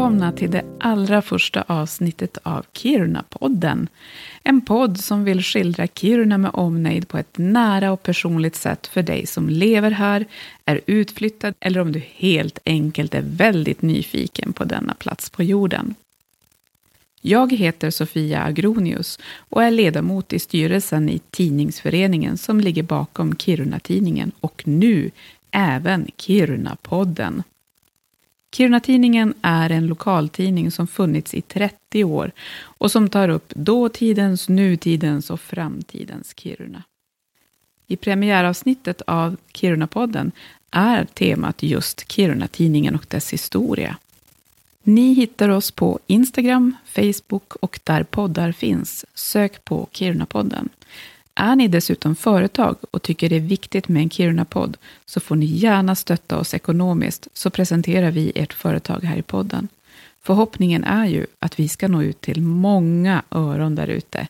välkomna till det allra första avsnittet av Kiruna-podden. En podd som vill skildra Kiruna med omnejd på ett nära och personligt sätt för dig som lever här, är utflyttad eller om du helt enkelt är väldigt nyfiken på denna plats på jorden. Jag heter Sofia Agronius och är ledamot i styrelsen i tidningsföreningen som ligger bakom Kiruna-tidningen och nu även Kiruna-podden. Kiruna-tidningen är en lokaltidning som funnits i 30 år och som tar upp dåtidens, nutidens och framtidens Kiruna. I premiäravsnittet av Kiruna-podden är temat just Kiruna-tidningen och dess historia. Ni hittar oss på Instagram, Facebook och där poddar finns. Sök på Kiruna-podden. Är ni dessutom företag och tycker det är viktigt med en Kiruna-podd så får ni gärna stötta oss ekonomiskt så presenterar vi ert företag här i podden. Förhoppningen är ju att vi ska nå ut till många öron där ute.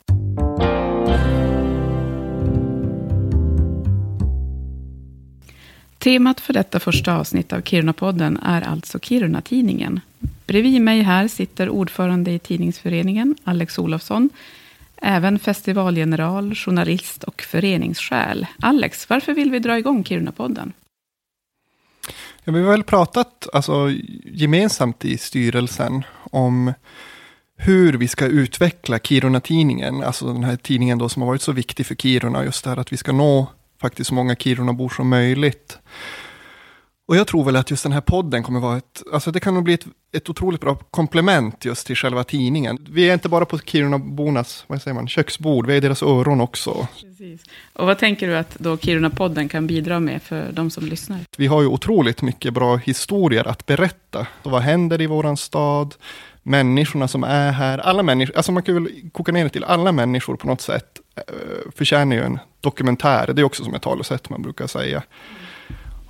Temat för detta första avsnitt av Kiruna-podden är alltså Kiruna-tidningen. Bredvid mig här sitter ordförande i tidningsföreningen, Alex Olofsson, Även festivalgeneral, journalist och föreningssjäl. Alex, varför vill vi dra igång Kiruna-podden? Ja, vi har väl pratat alltså, gemensamt i styrelsen om hur vi ska utveckla Kiruna-tidningen, alltså den här tidningen då som har varit så viktig för Kiruna, just det här att vi ska nå faktiskt så många Kirunabor som möjligt. Och jag tror väl att just den här podden kommer vara ett, alltså det kan nog bli ett, ett otroligt bra komplement just till själva tidningen. Vi är inte bara på Kirunabornas, vad säger man, köksbord, vi är i deras öron också. Precis. Och vad tänker du att då Kiruna-podden kan bidra med för de som lyssnar? Vi har ju otroligt mycket bra historier att berätta. Och vad händer i våran stad? Människorna som är här, alla människor, alltså man kan väl koka ner det till alla människor på något sätt, eh, förtjänar ju en dokumentär. Det är också som ett talesätt man brukar säga.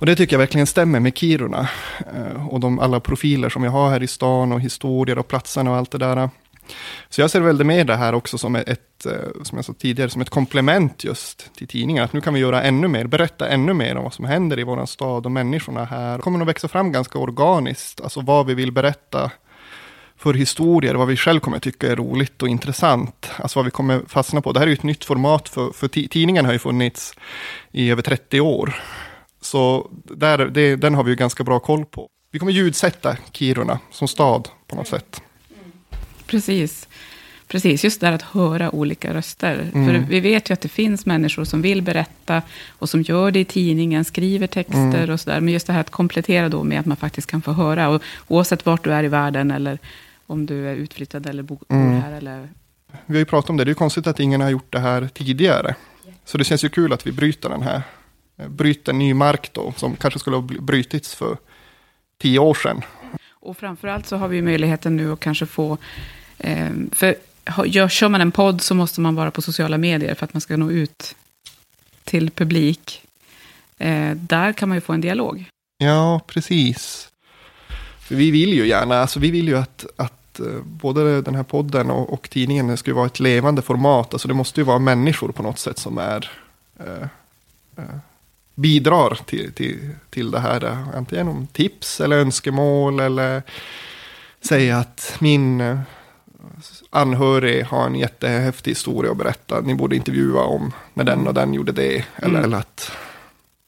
Och det tycker jag verkligen stämmer med Kiruna. Eh, och de alla profiler som jag har här i stan och historier och platserna och allt det där. Så jag ser väldigt med det här också som ett, eh, som jag sa tidigare, som ett komplement just till tidningen. Att nu kan vi göra ännu mer, berätta ännu mer om vad som händer i vår stad och människorna här. Det kommer nog växa fram ganska organiskt, alltså vad vi vill berätta för historier, vad vi själv kommer tycka är roligt och intressant. Alltså vad vi kommer fastna på. Det här är ju ett nytt format för, för tidningen har ju funnits i över 30 år. Så där, det, den har vi ju ganska bra koll på. Vi kommer ljudsätta Kiruna som stad på något sätt. Precis. Precis, just det här att höra olika röster. Mm. För vi vet ju att det finns människor som vill berätta och som gör det i tidningen, skriver texter mm. och sådär. Men just det här att komplettera då med att man faktiskt kan få höra. Och oavsett vart du är i världen eller om du är utflyttad eller bor mm. här. Eller... Vi har ju pratat om det, det är ju konstigt att ingen har gjort det här tidigare. Så det känns ju kul att vi bryter den här bryter ny mark då, som kanske skulle ha brutits för tio år sedan. Och framförallt så har vi möjligheten nu att kanske få, eh, för gör, kör man en podd så måste man vara på sociala medier för att man ska nå ut till publik. Eh, där kan man ju få en dialog. Ja, precis. För vi vill ju gärna, alltså vi vill ju att, att eh, både den här podden och, och tidningen ska vara ett levande format. Alltså det måste ju vara människor på något sätt som är eh bidrar till, till, till det här. Antingen om tips eller önskemål eller säga att min eh, anhörig har en jättehäftig historia att berätta. Ni borde intervjua om när den och den gjorde det. Eller, mm. eller att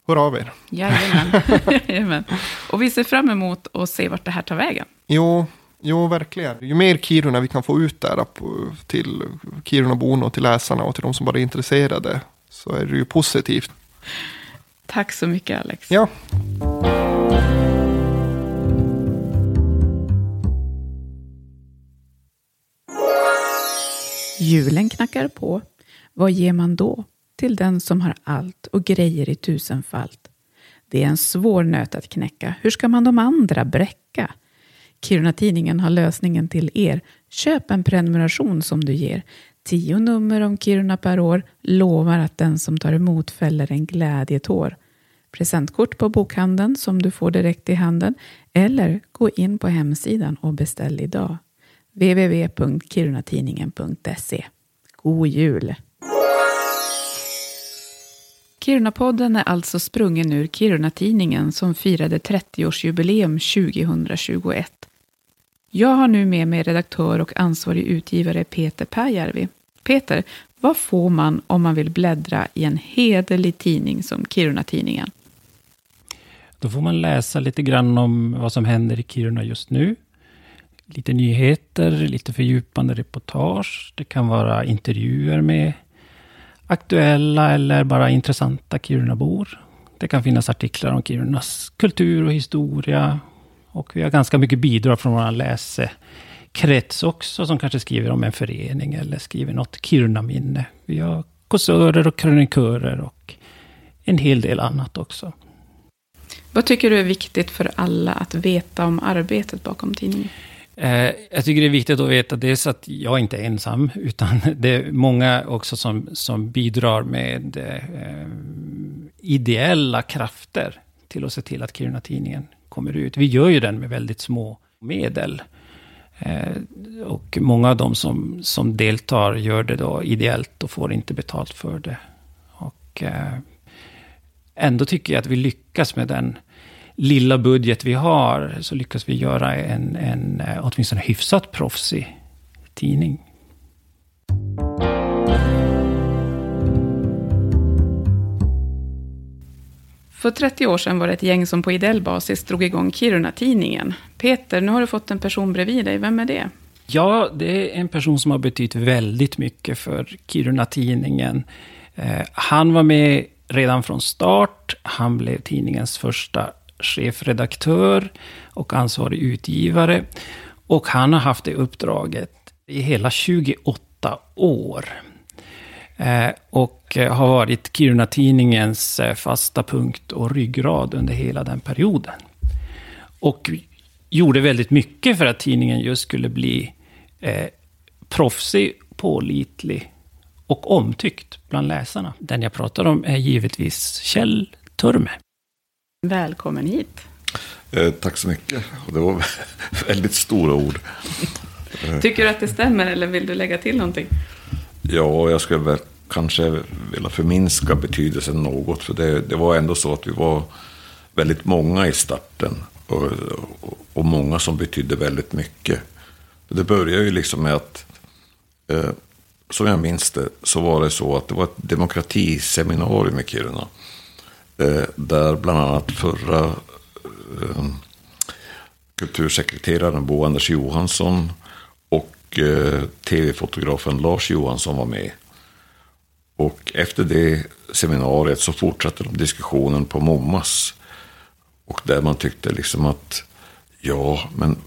hör av er. Jajamän. Jajamän. Och vi ser fram emot att se vart det här tar vägen. Jo, jo verkligen. Ju mer Kiruna vi kan få ut där till Kiruna-borna och till läsarna och till de som bara är intresserade så är det ju positivt. Tack så mycket Alex. Ja. Julen knackar på. Vad ger man då till den som har allt och grejer i tusenfalt? Det är en svår nöt att knäcka. Hur ska man de andra bräcka? Kiruna-tidningen har lösningen till er. Köp en prenumeration som du ger. Tio nummer om Kiruna per år lovar att den som tar emot fäller en glädjetår. Presentkort på bokhandeln som du får direkt i handen eller gå in på hemsidan och beställ idag. www.kirunatidningen.se God jul! Kirunapodden är alltså sprungen ur Kiruna-tidningen som firade 30-årsjubileum 2021. Jag har nu med mig redaktör och ansvarig utgivare Peter Pääjärvi. Peter, vad får man om man vill bläddra i en hederlig tidning som Kiruna-Tidningen? Då får man läsa lite grann om vad som händer i Kiruna just nu. Lite nyheter, lite fördjupande reportage. Det kan vara intervjuer med aktuella eller bara intressanta Kirunabor. Det kan finnas artiklar om Kirunas kultur och historia. Och vi har ganska mycket bidrag från vår läsekrets också, som kanske skriver om en förening eller skriver något Kiruna-minne. Vi har kåsörer och krönikörer och en hel del annat också. Vad tycker du är viktigt för alla att veta om arbetet bakom tidningen? Eh, jag tycker det är viktigt att veta dels att jag inte är ensam, utan det är många också som, som bidrar med eh, ideella krafter till att se till att Kiruna-tidningen kommer ut. Vi gör ju den med väldigt små medel. Eh, och många av de som, som deltar gör det då ideellt och får inte betalt för det. Och eh, ändå tycker jag att vi lyckas med den lilla budget vi har, så lyckas vi göra en, en eh, åtminstone hyfsat proffsig tidning. För 30 år sedan var det ett gäng som på ideell basis drog igång Kiruna-tidningen. Peter, nu har du fått en person bredvid dig. Vem är det? Ja, det är en person som har betytt väldigt mycket för Kiruna-tidningen. Eh, han var med redan från start. Han blev tidningens första chefredaktör och ansvarig utgivare. Och han har haft det uppdraget i hela 28 år. Eh, och har varit Kiruna-tidningens eh, fasta punkt och ryggrad under hela den perioden. Och gjorde väldigt mycket för att tidningen just skulle bli eh, proffsig, pålitlig och omtyckt bland läsarna. Den jag pratar om är givetvis Kjell Turme. Välkommen hit. Eh, tack så mycket. Det var väldigt stora ord. Tycker du att det stämmer eller vill du lägga till någonting? Ja, jag skulle väl kanske velat förminska betydelsen något. För det, det var ändå så att vi var väldigt många i starten. Och, och, och många som betydde väldigt mycket. Det började ju liksom med att, eh, som jag minns det, så var det så att det var ett demokratiseminarium i Kiruna. Eh, där bland annat förra eh, kultursekreteraren Bo Anders Johansson och eh, tv-fotografen Lars Johansson var med. Och efter det seminariet så fortsatte de diskussionen på Mommas. Och där man tyckte liksom att ja, men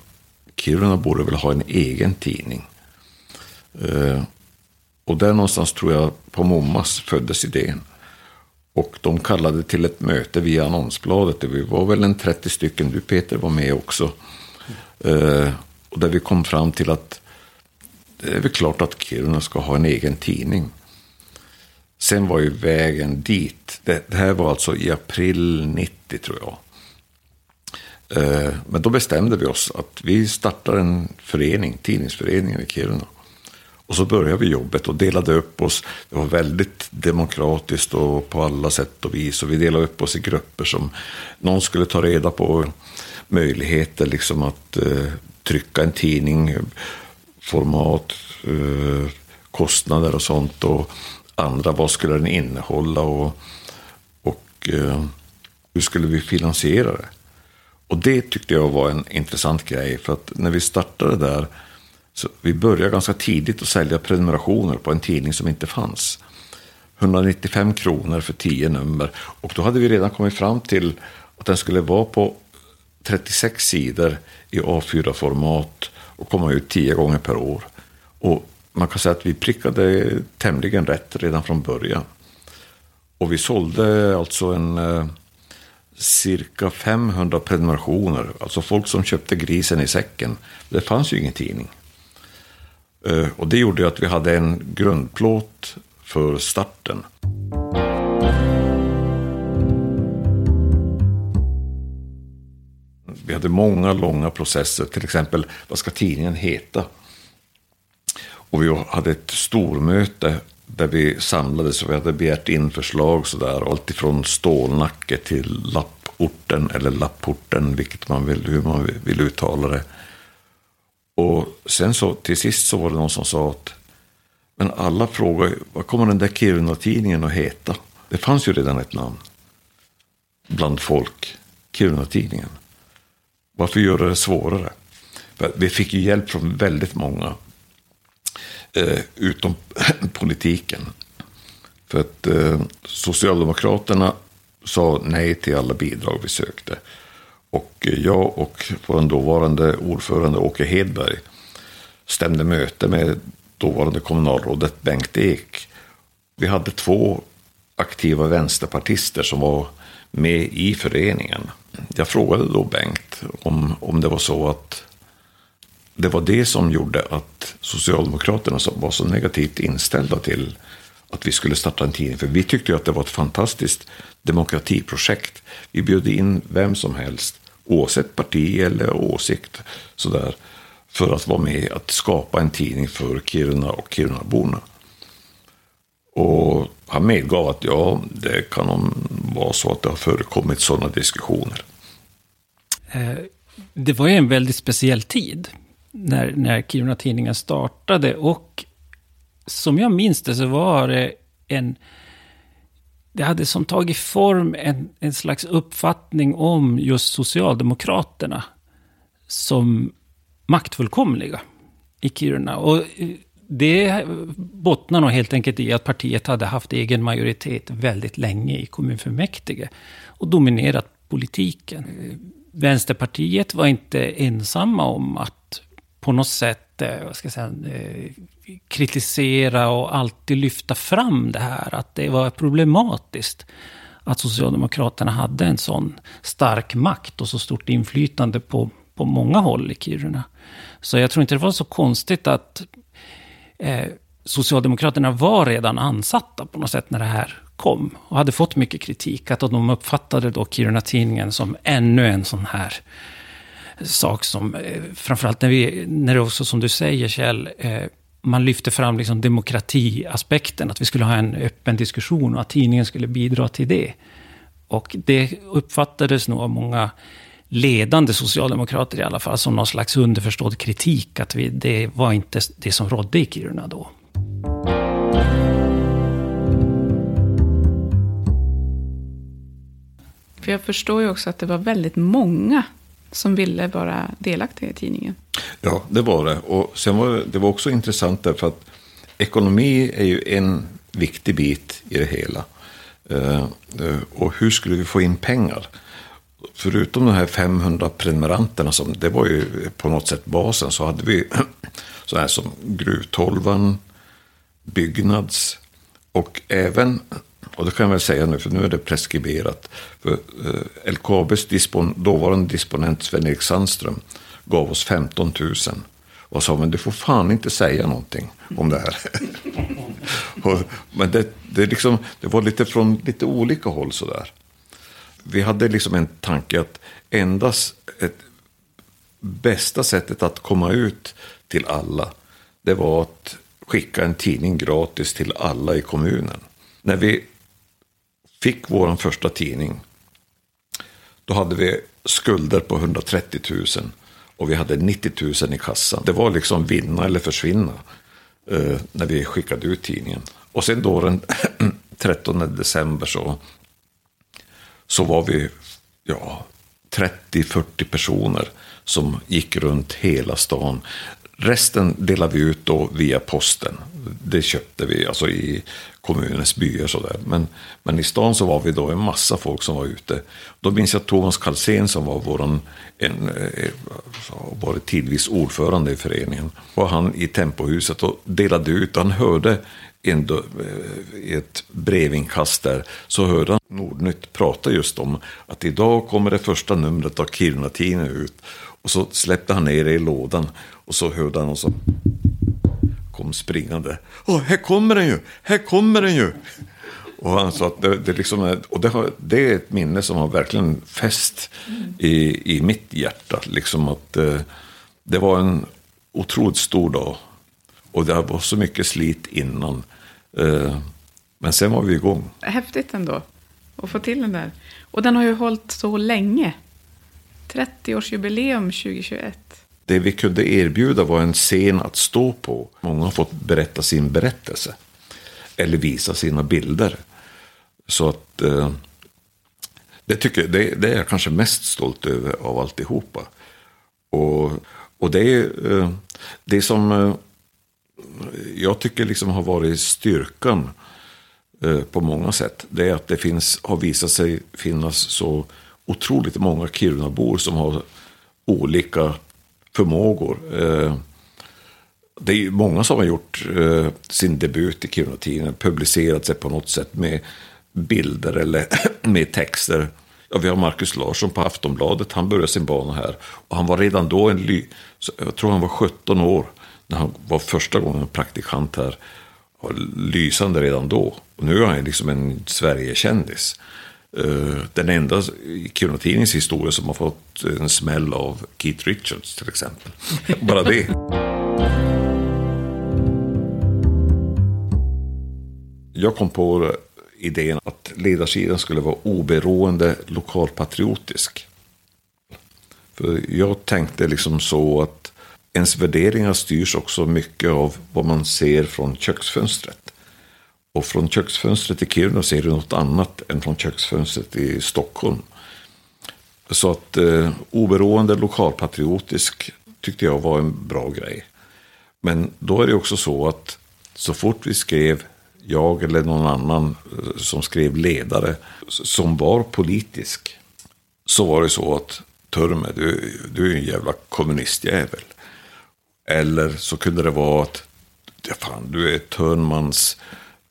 Kiruna borde väl ha en egen tidning. Eh, och där någonstans tror jag på Mommas föddes idén. Och de kallade till ett möte via annonsbladet. Vi var väl en 30 stycken, du Peter var med också. Eh, och där vi kom fram till att det är väl klart att Kiruna ska ha en egen tidning. Sen var ju vägen dit, det, det här var alltså i april 90 tror jag. Eh, men då bestämde vi oss att vi startar en förening, tidningsföreningen i Kiruna. Och så började vi jobbet och delade upp oss. Det var väldigt demokratiskt och på alla sätt och vis. Och vi delade upp oss i grupper som någon skulle ta reda på möjligheter liksom att eh, trycka en tidning, format, eh, kostnader och sånt. Och andra, vad skulle den innehålla och, och eh, hur skulle vi finansiera det? Och det tyckte jag var en intressant grej. För att när vi startade där så vi började ganska tidigt att sälja prenumerationer på en tidning som inte fanns. 195 kronor för 10 nummer. Och då hade vi redan kommit fram till att den skulle vara på 36 sidor i A4-format och komma ut 10 gånger per år. Och man kan säga att vi prickade tämligen rätt redan från början. Och vi sålde alltså en eh, cirka 500 prenumerationer. Alltså folk som köpte grisen i säcken. Det fanns ju ingen tidning. Eh, och det gjorde att vi hade en grundplåt för starten. Vi hade många långa processer, till exempel vad ska tidningen heta? Och vi hade ett stormöte där vi samlades och vi hade begärt in förslag sådär. Alltifrån Stålnacke till Lapporten eller Lapporten, vilket man vill, hur man vill uttala det. Och sen så till sist så var det någon som sa att men alla frågar vad kommer den där Kiruna-tidningen att heta? Det fanns ju redan ett namn bland folk, Kiruna-tidningen. Varför göra det svårare? För vi fick ju hjälp från väldigt många, eh, utom politiken. För att eh, Socialdemokraterna sa nej till alla bidrag vi sökte. Och eh, jag och vår dåvarande ordförande Åke Hedberg stämde möte med dåvarande kommunalrådet Bengt Ek. Vi hade två aktiva vänsterpartister som var med i föreningen. Jag frågade då Bengt om, om det var så att det var det som gjorde att Socialdemokraterna var så negativt inställda till att vi skulle starta en tidning. För vi tyckte ju att det var ett fantastiskt demokratiprojekt. Vi bjöd in vem som helst, oavsett parti eller åsikt, sådär, för att vara med att skapa en tidning för Kiruna och Kirunaborna. Och han medgav att ja, det kan nog vara så att det har förekommit sådana diskussioner. Eh, det var ju en väldigt speciell tid när, när Kiruna Tidningar startade och som jag minns det så var det en... Det hade som tagit form en, en slags uppfattning om just Socialdemokraterna som maktfullkomliga i Kiruna. Och det bottnar nog helt enkelt i att partiet hade haft egen majoritet väldigt länge i kommunfullmäktige och dominerat politiken. Vänsterpartiet var inte ensamma om att på något sätt eh, vad ska jag säga, eh, kritisera och alltid lyfta fram det här. Att det var problematiskt att Socialdemokraterna hade en sån stark makt och så stort inflytande på, på många håll i Kiruna. Så jag tror inte det var så konstigt att eh, Socialdemokraterna var redan ansatta på något sätt när det här kom. Och hade fått mycket kritik. Att de uppfattade då Kiruna-tidningen som ännu en sån här sak som, eh, framförallt när, vi, när det också som du säger Kjell, eh, man lyfter fram liksom demokratiaspekten, att vi skulle ha en öppen diskussion och att tidningen skulle bidra till det. Och det uppfattades nog av många ledande socialdemokrater i alla fall, som någon slags underförstådd kritik, att vi, det var inte det som rådde i Kiruna då. För jag förstår ju också att det var väldigt många som ville vara delaktiga i tidningen. Ja, det var det. Och sen var det, det var också intressant därför att ekonomi är ju en viktig bit i det hela. Uh, uh, och hur skulle vi få in pengar? förutom de här 500 prenumeranterna, som, det var ju på något sätt basen, så hade vi sådana här som Gruvtolvan, Byggnads och även, och det kan jag väl säga nu, för nu är det preskriberat, för eh, LKABs dispon, dåvarande disponent Sven-Erik Sandström gav oss 15 000 och sa, men du får fan inte säga någonting om det här. och, men det, det, liksom, det var lite från lite olika håll sådär vi hade liksom en tanke att endast ett bästa sättet att komma ut till alla, det var att skicka en tidning gratis till alla i kommunen. När vi fick vår första tidning, då hade vi skulder på 130 000 och vi hade 90 000 i kassan. Det var liksom vinna eller försvinna eh, när vi skickade ut tidningen. Och sen då den 13 december så så var vi ja, 30-40 personer som gick runt hela stan. Resten delade vi ut då via posten. Det köpte vi alltså i kommunens byar. Sådär. Men, men i stan så var vi då en massa folk som var ute. Då minns jag Thomas Karlsén som var våran, en, eh, varit tidvis ordförande i föreningen. Var han i Tempohuset och delade ut. Han hörde en, eh, i ett brevinkast där så hörde han Nordnytt prata just om att idag kommer det första numret av Kiruna-tidningen ut. Och så släppte han ner det i lådan och så hörde han och så kom springande. Åh, här kommer den ju! Här kommer den ju! Och han sa att det, det, liksom är, och det, har, det är ett minne som har verkligen fäst i, i mitt hjärta. Liksom att eh, det var en otroligt stor dag. Och det var så mycket slit innan. Eh, men sen var vi igång. Häftigt ändå att få till den där. Och den har ju hållit så länge. 30-årsjubileum 2021. Det vi kunde erbjuda var en scen att stå på. Många har fått berätta sin berättelse. Eller visa sina bilder. Så att eh, det, tycker, det, det, är jag kanske mest stolt över av alltihopa. Och, och det är eh, det som eh, jag tycker liksom har varit styrkan eh, på många sätt. Det är att det finns, har visat sig finnas så otroligt många Kirunabor som har olika förmågor. Eh, det är många som har gjort eh, sin debut i Kiruna-tidningen, publicerat sig på något sätt med bilder eller med texter. Ja, vi har Markus Larsson på Aftonbladet, han började sin bana här. Och han var redan då en, ly jag tror han var 17 år, när han var första gången praktikant här. Var lysande redan då. Och nu är han liksom en Sverigekändis. Eh, den enda i Kiruna-tidningens historia som har fått en smäll av Keith Richards till exempel. Bara det. Jag kom på idén att ledarsidan skulle vara oberoende lokalpatriotisk. För jag tänkte liksom så att ens värderingar styrs också mycket av vad man ser från köksfönstret. Och från köksfönstret i Kiruna ser du något annat än från köksfönstret i Stockholm. Så att eh, oberoende lokalpatriotisk tyckte jag var en bra grej. Men då är det också så att så fort vi skrev, jag eller någon annan eh, som skrev ledare, som var politisk, så var det så att Turme, du, du är en jävla kommunistjävel. Eller så kunde det vara att, fan, du är Törnmans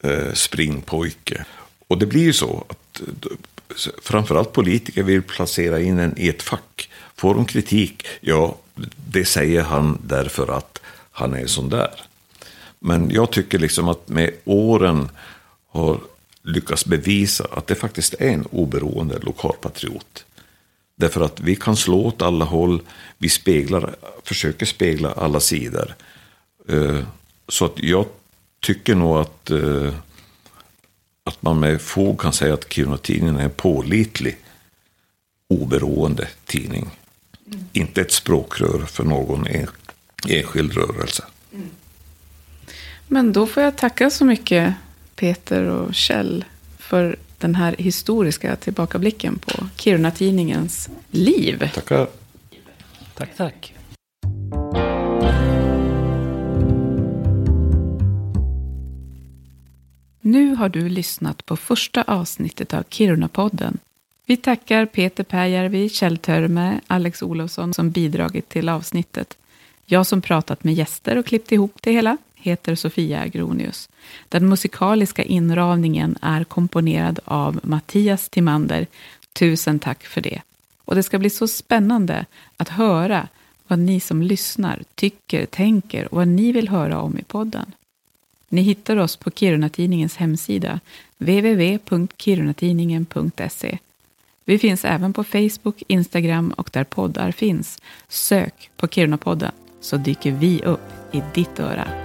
eh, springpojke. Och det blir ju så att framförallt politiker vill placera in en i ett fack. Får de kritik, ja, det säger han därför att han är sån där. Men jag tycker liksom att med åren har lyckats bevisa att det faktiskt är en oberoende lokalpatriot. Därför att vi kan slå åt alla håll, vi speglar, försöker spegla alla sidor. Eh, så att jag tycker nog att, eh, att man med fog kan säga att Kiruna-tidningen är en pålitlig, oberoende tidning. Mm. Inte ett språkrör för någon enskild rörelse. Mm. Men då får jag tacka så mycket Peter och Kjell för den här historiska tillbakablicken på Kiruna-tidningens liv. Tackar. Tack, tack. Nu har du lyssnat på första avsnittet av Kiruna-podden. Vi tackar Peter Pääjärvi, Kjell Törme, Alex Olofsson som bidragit till avsnittet. Jag som pratat med gäster och klippt ihop det hela heter Sofia Agronius. Den musikaliska inramningen är komponerad av Mattias Timander. Tusen tack för det. Och det ska bli så spännande att höra vad ni som lyssnar tycker, tänker och vad ni vill höra om i podden. Ni hittar oss på Kirunatidningens hemsida, www.kirunatidningen.se. Vi finns även på Facebook, Instagram och där poddar finns. Sök på Kirunapodden så dyker vi upp i ditt öra.